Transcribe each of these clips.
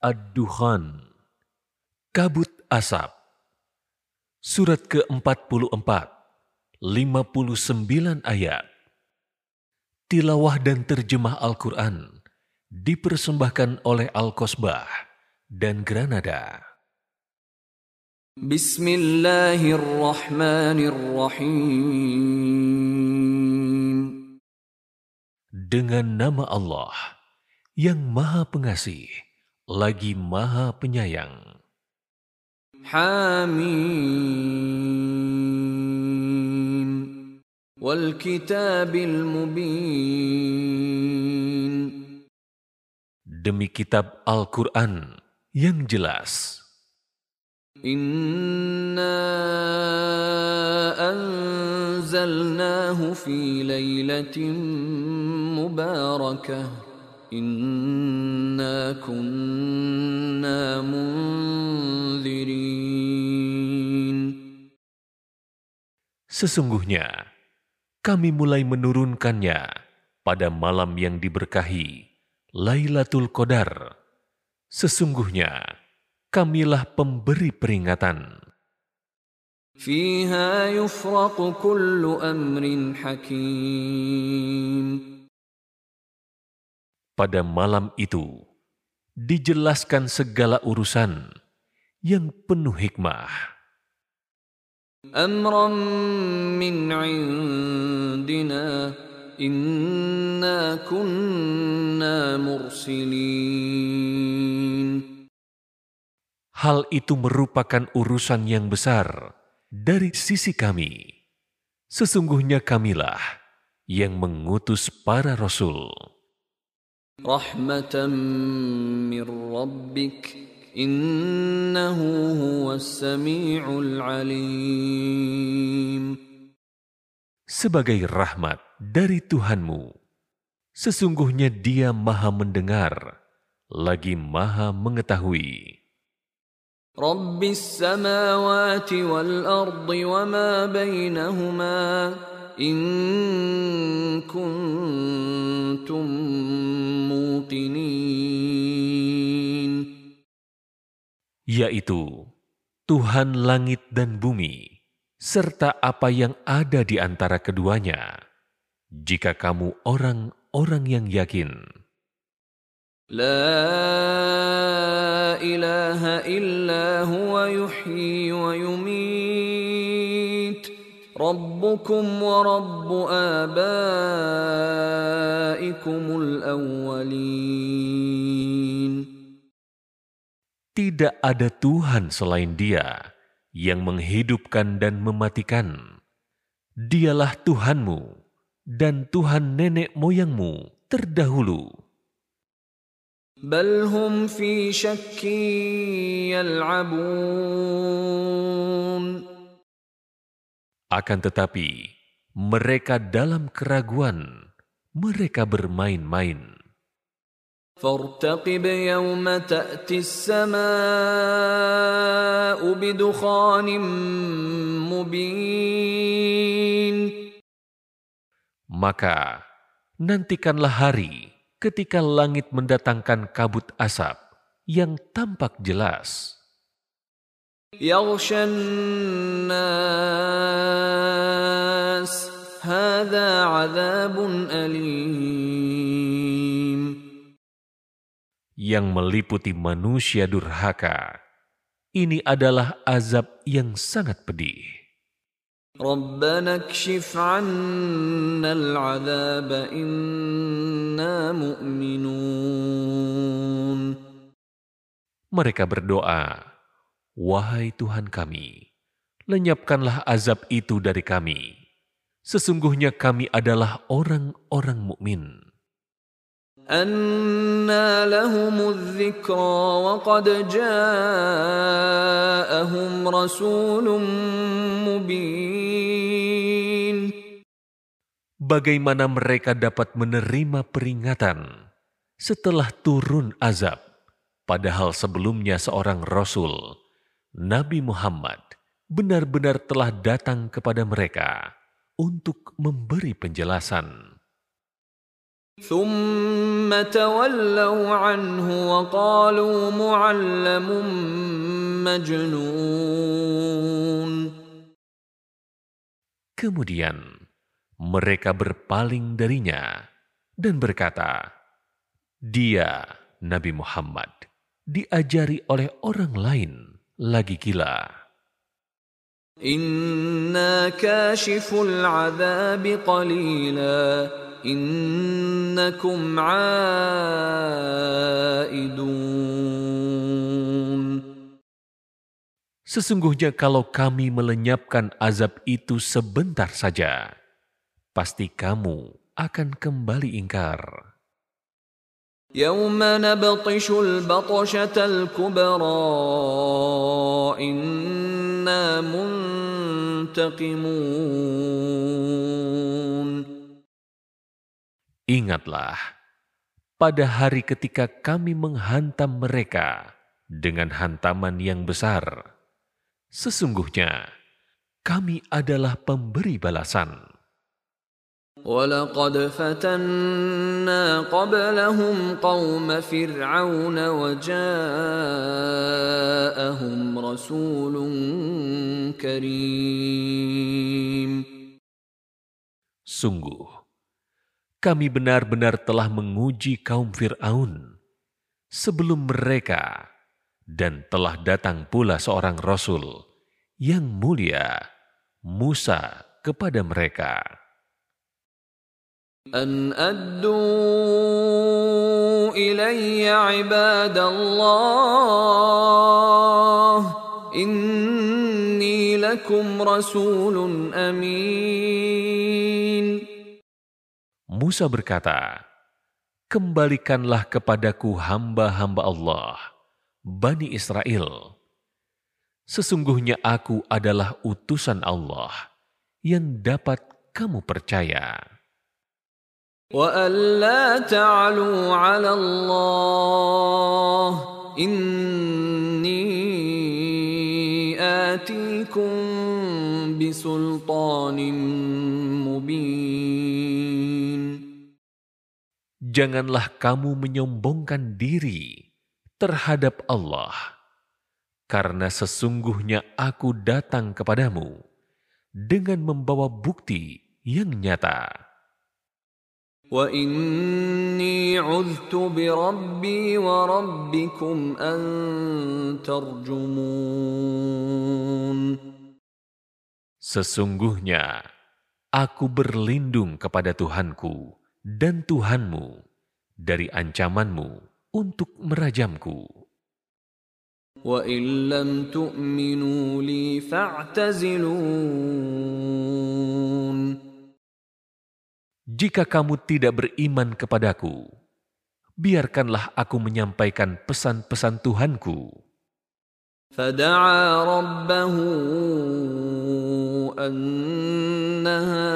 Ad-Duhan Kabut Asap Surat ke-44 59 ayat Tilawah dan terjemah Al-Quran dipersembahkan oleh Al-Kosbah dan Granada. Bismillahirrahmanirrahim. Dengan nama Allah yang Maha Pengasih lagi Maha Penyayang. Hamim. Wal kitabil mubin. Demi kitab Al-Quran yang jelas. Inna anzalnahu fi laylatin mubarakah. Inna kunna munzirin. Sesungguhnya, kami mulai menurunkannya pada malam yang diberkahi, Lailatul Qadar. Sesungguhnya, kamilah pemberi peringatan. Fiha yufraqu kullu amrin hakim. Pada malam itu, dijelaskan segala urusan yang penuh hikmah. Amran min indina inna kunna mursilin. Hal itu merupakan urusan yang besar dari sisi kami. Sesungguhnya kamilah yang mengutus para rasul rahmatan min rabbik innahu huwas samiul alim sebagai rahmat dari Tuhanmu sesungguhnya Dia Maha mendengar lagi Maha mengetahui. Rabbis samawati wal ardi wa ma bainahuma إن كنتم موقنين yaitu Tuhan langit dan bumi, serta apa yang ada di antara keduanya, jika kamu orang-orang yang yakin. لا إله إلا هو يحيي ويميت ربكم ورب آبائكم الأولين Tidak ada Tuhan selain Dia yang menghidupkan dan mematikan. Dialah Tuhanmu dan Tuhan nenek moyangmu terdahulu. بل هم في شك يلعبون Akan tetapi, mereka dalam keraguan, mereka bermain-main. فارتقب يوم تأتي السماء بدخان مبين Maka, nantikanlah hari ketika langit mendatangkan kabut asap yang tampak jelas. يغشى الناس هذا عذاب أليم yang meliputi manusia durhaka. Ini adalah azab yang sangat pedih. ربنا اكشف عنا العذاب إنا مؤمنون Mereka berdoa, "Wahai Tuhan kami, lenyapkanlah azab itu dari kami. Sesungguhnya kami adalah orang-orang mukmin." أنى لهم الذكرى وقد جاءهم رسول مبين Bagaimana mereka dapat menerima peringatan setelah turun azab, padahal sebelumnya seorang rasul, Nabi Muhammad, benar-benar telah datang kepada mereka untuk memberi penjelasan. ثم تولوا عنه وقالوا معلم مجنون Kemudian mereka berpaling darinya dan berkata, "Dia, Nabi Muhammad, diajari oleh orang lain lagi gila. Inna kashiful azabi qalila innakum aaidun Sesungguhnya kalau kami melenyapkan azab itu sebentar saja, pasti kamu akan kembali ingkar. يوم نبطش البطشة الكبرى إنا منتقمون Ingatlah, pada hari ketika kami menghantam mereka dengan hantaman yang besar, sesungguhnya kami adalah pemberi balasan. ولقد فتنا قبلهم قوم فرعون وجاءهم رسول كريم Sungguh, kami benar-benar telah menguji kaum Fir'aun sebelum mereka dan telah datang pula seorang Rasul yang mulia, Musa kepada mereka. أن أدوا إلي عباد الله إني لكم رسول أمين Musa berkata, Kembalikanlah kepadaku hamba-hamba Allah, Bani Israel. Sesungguhnya aku adalah utusan Allah yang dapat kamu percaya. وأن لا تعلوا على الله إني آتيكم بسلطان مبين Janganlah kamu menyombongkan diri terhadap Allah, karena sesungguhnya aku datang kepadamu dengan membawa bukti yang nyata. وإني عذت بربي وربكم أن ترجمون Sesungguhnya aku berlindung kepada Tuhanku dan Tuhanmu dari ancamanmu untuk merajamku. وإن لم تؤمنوا لي فاعتزلون Jika kamu tidak beriman kepadaku, biarkanlah aku menyampaikan pesan-pesan Tuhanku. فدعا ربه أن هؤلاء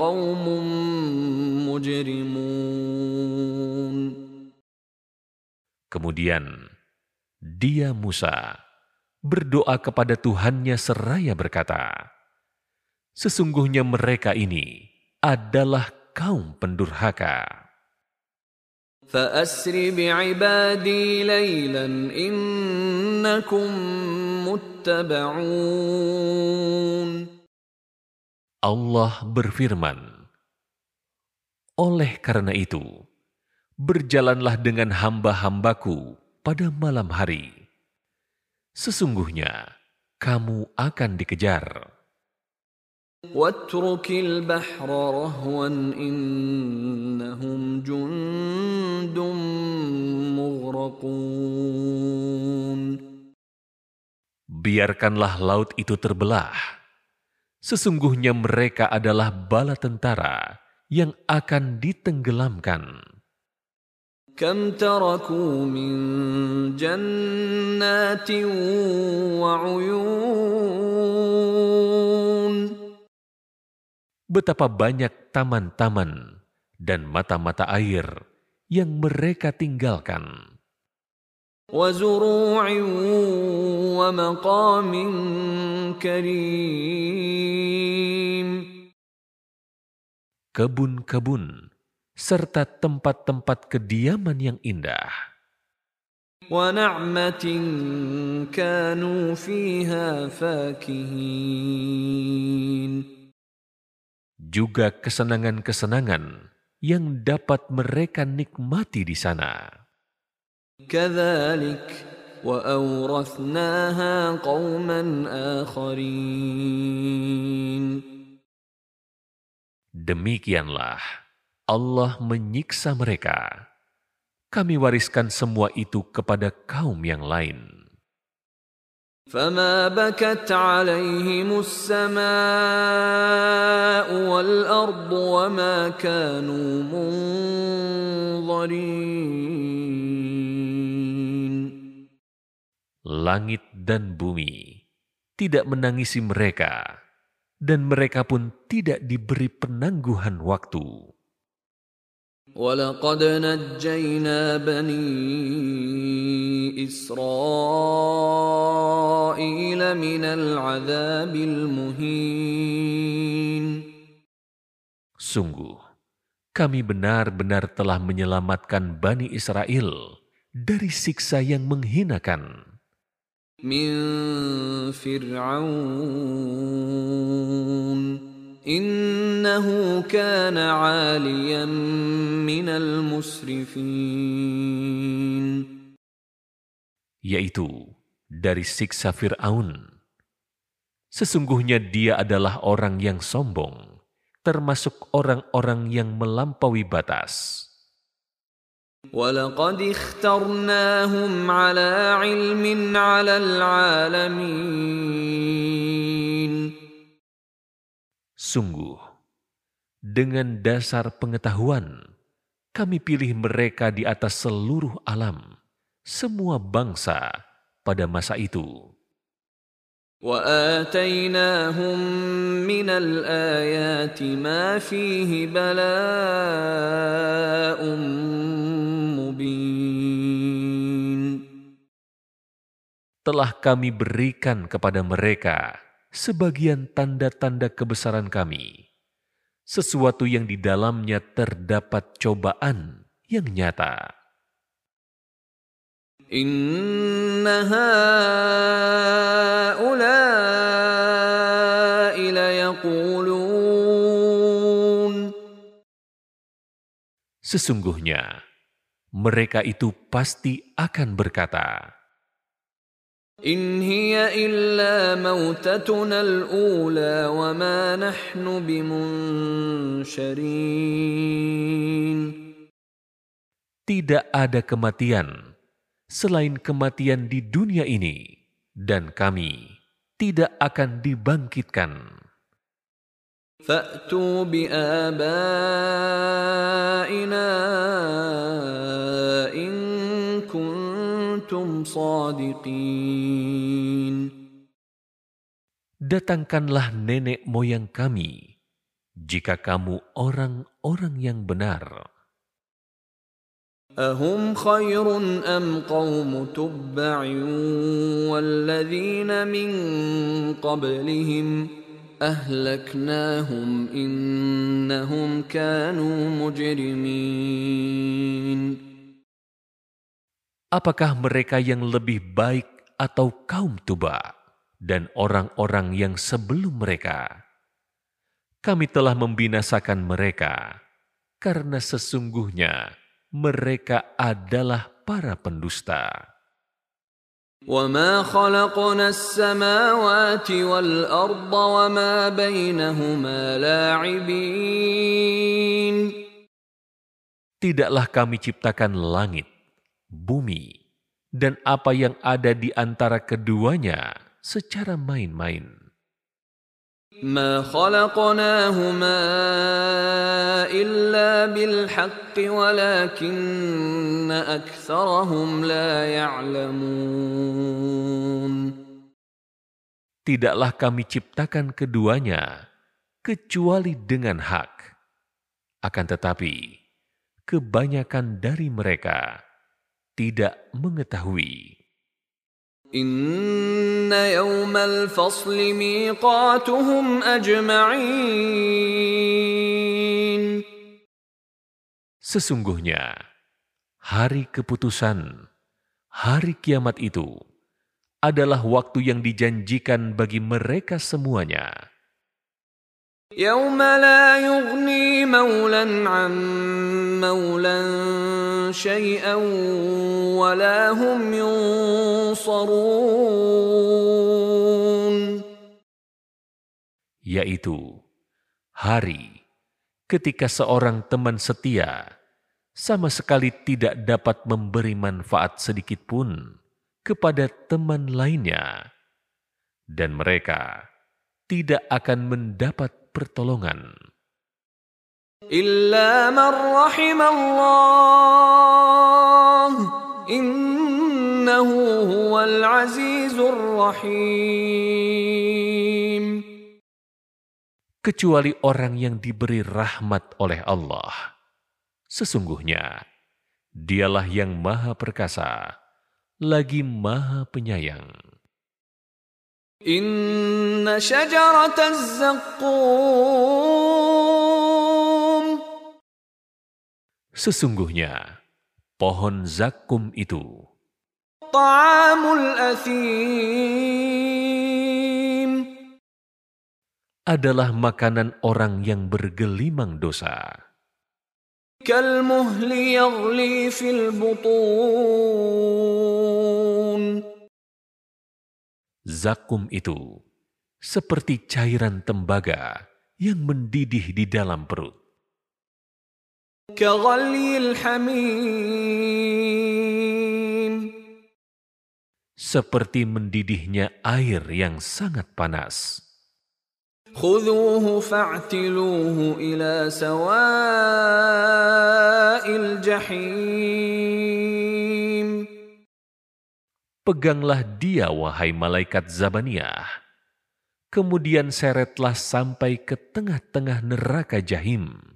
قوم مجرمون Kemudian dia Musa berdoa kepada Tuhannya seraya berkata, Sesungguhnya mereka ini adalah kaum pendurhaka. فأسر بعبادي ليلا إنكم متبعون Allah berfirman, Oleh karena itu, berjalanlah dengan hamba-hambaku pada malam hari. Sesungguhnya, kamu akan dikejar. واترك البحر رهوا إنهم جند مغرقون Biarkanlah laut itu terbelah. Sesungguhnya mereka adalah bala tentara yang akan ditenggelamkan. كم تركوا من جنات وعيون Betapa banyak taman-taman dan mata-mata air yang mereka tinggalkan. وزروع ومقام كريم kebun-kebun, serta tempat-tempat kediaman yang indah. Juga kesenangan-kesenangan yang dapat mereka nikmati di sana. Demikianlah, Allah menyiksa mereka. Kami wariskan semua itu kepada kaum yang lain. فما بكت عليهم السماء والأرض وما كانوا منظرين Langit dan bumi tidak menangisi mereka, dan mereka pun tidak diberi penangguhan waktu. ولقد نجينا بني إسرائيل من العذاب المهين Sungguh, kami benar-benar telah menyelamatkan Bani Israel dari siksa yang menghinakan. من فرعون إنه كان عاليا من المسرفين yaitu dari siksa Fir'aun. Sesungguhnya dia adalah orang yang sombong, termasuk orang-orang yang melampaui batas. ولقد اخترناهم على علم على العالمين Sungguh, dengan dasar pengetahuan, kami pilih mereka di atas seluruh alam, semua bangsa pada masa itu. وآتيناهم من الآيات ما فيه بلاء مبين Telah kami berikan kepada mereka sebagian tanda-tanda kebesaran kami, sesuatu yang di dalamnya terdapat cobaan yang nyata. Sesungguhnya, mereka itu pasti akan berkata, إن هي إلا موتتنا الأولى وما نحن بمنشرين "Tidak ada kematian selain kematian di dunia ini, dan kami tidak akan dibangkitkan." فأتوا بآبائنا إن كنتم صادقين Datangkanlah nenek moyang kami, jika kamu orang-orang yang benar. أهم خير أم قوم تبع والذين من قبلهم أهلكناهم إنهم كانوا مجرمين Apakah mereka yang lebih baik atau kaum Tuba dan orang-orang yang sebelum mereka? Kami telah membinasakan mereka karena sesungguhnya mereka adalah para pendusta. وما خلقنا السماوات والأرض وما بينهما لاعبين Tidaklah kami ciptakan langit, bumi, dan apa yang ada di antara keduanya secara main-main. ما خلقناهما إلا بالحق ولكن أكثرهم لا يعلمون Tidaklah kami ciptakan keduanya kecuali dengan hak. Akan tetapi, kebanyakan dari mereka tidak mengetahui. إن يوم الفصل ميقاتهم أجمعين Sesungguhnya, hari keputusan, hari kiamat itu adalah waktu yang dijanjikan bagi mereka semuanya. يوم لا يغني مولا عن مولا شيئا ولا هم ينصرون yaitu hari ketika seorang teman setia sama sekali tidak dapat memberi manfaat sedikit pun kepada teman lainnya, dan mereka tidak akan mendapat pertolongan. إلا من رحم الله إنه هو العزيز الرحيم kecuali orang yang diberi rahmat oleh Allah. Sesungguhnya, dialah yang maha perkasa, lagi maha penyayang. إن شجرة الزقوم Sesungguhnya, pohon zakum itu adalah makanan orang yang bergelimang dosa. Zakum itu seperti cairan tembaga yang mendidih di dalam perut. كغلي الحميم Seperti mendidihnya air yang sangat panas. خذوه فاعتلوه إلى سواء الجحيم Peganglah dia, wahai malaikat Zabaniyah. Kemudian seretlah sampai ke tengah-tengah neraka jahim.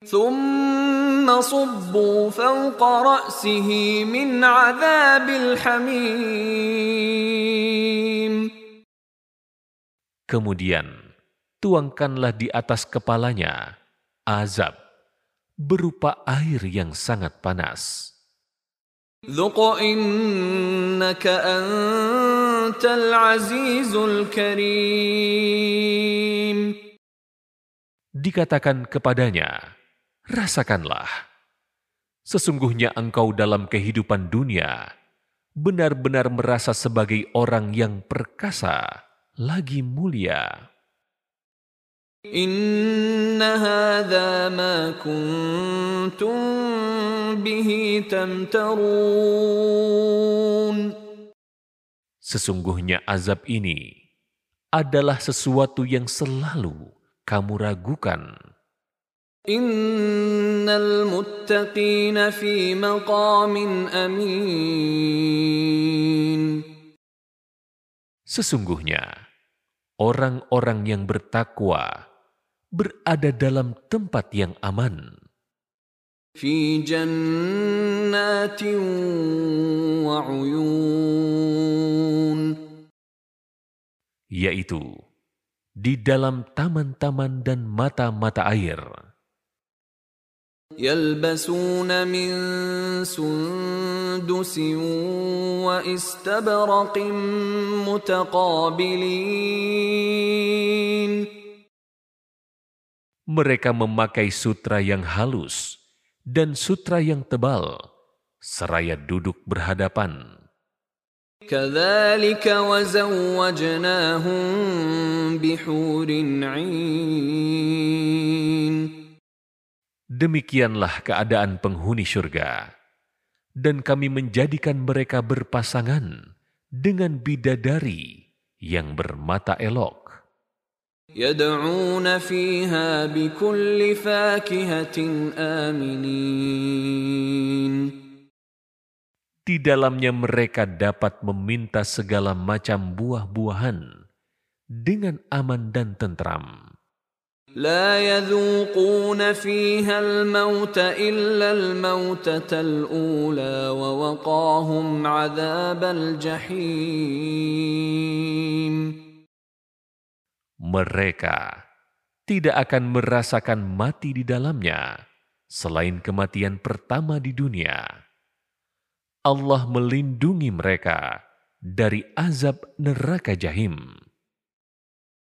ثم صبوا فوق رأسه من عذاب الحميم Kemudian tuangkanlah di atas kepalanya azab berupa air yang sangat panas. ذق إنك أنت العزيز الكريم Dikatakan kepadanya, rasakanlah. Sesungguhnya engkau dalam kehidupan dunia benar-benar merasa sebagai orang yang perkasa, lagi mulia. إن هذا ما كنتم به تمترون Sesungguhnya azab ini adalah sesuatu yang selalu kamu ragukan. Innal muttaqina fi maqamin amin. Sesungguhnya, orang-orang yang bertakwa berada dalam tempat yang aman. Fi jannatin wa. Yaitu, di dalam taman-taman dan mata-mata air. يلبسون من سندس واستبرق متقابلين Mereka memakai sutra yang halus dan sutra yang tebal, seraya duduk berhadapan. كذلك وزوجناهم بحور عين Demikianlah keadaan penghuni surga. Dan kami menjadikan mereka berpasangan dengan bidadari yang bermata elok. يدعون فيها بكل فاكهة آمنين Di dalamnya mereka dapat meminta segala macam buah-buahan dengan aman dan tentram. لا يذوقون فيها الموت إلا الموتة الأولى ووقاهم عذاب الجحيم Mereka tidak akan merasakan mati di dalamnya selain kematian pertama di dunia. Allah melindungi mereka dari azab neraka jahim.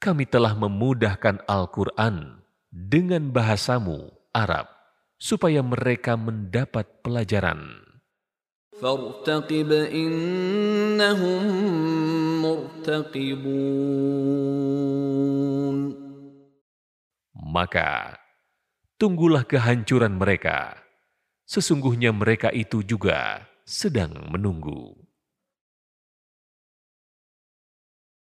kami telah memudahkan Al-Quran dengan bahasamu Arab, supaya mereka mendapat pelajaran. Maka, tunggulah kehancuran mereka. Sesungguhnya mereka itu juga sedang menunggu.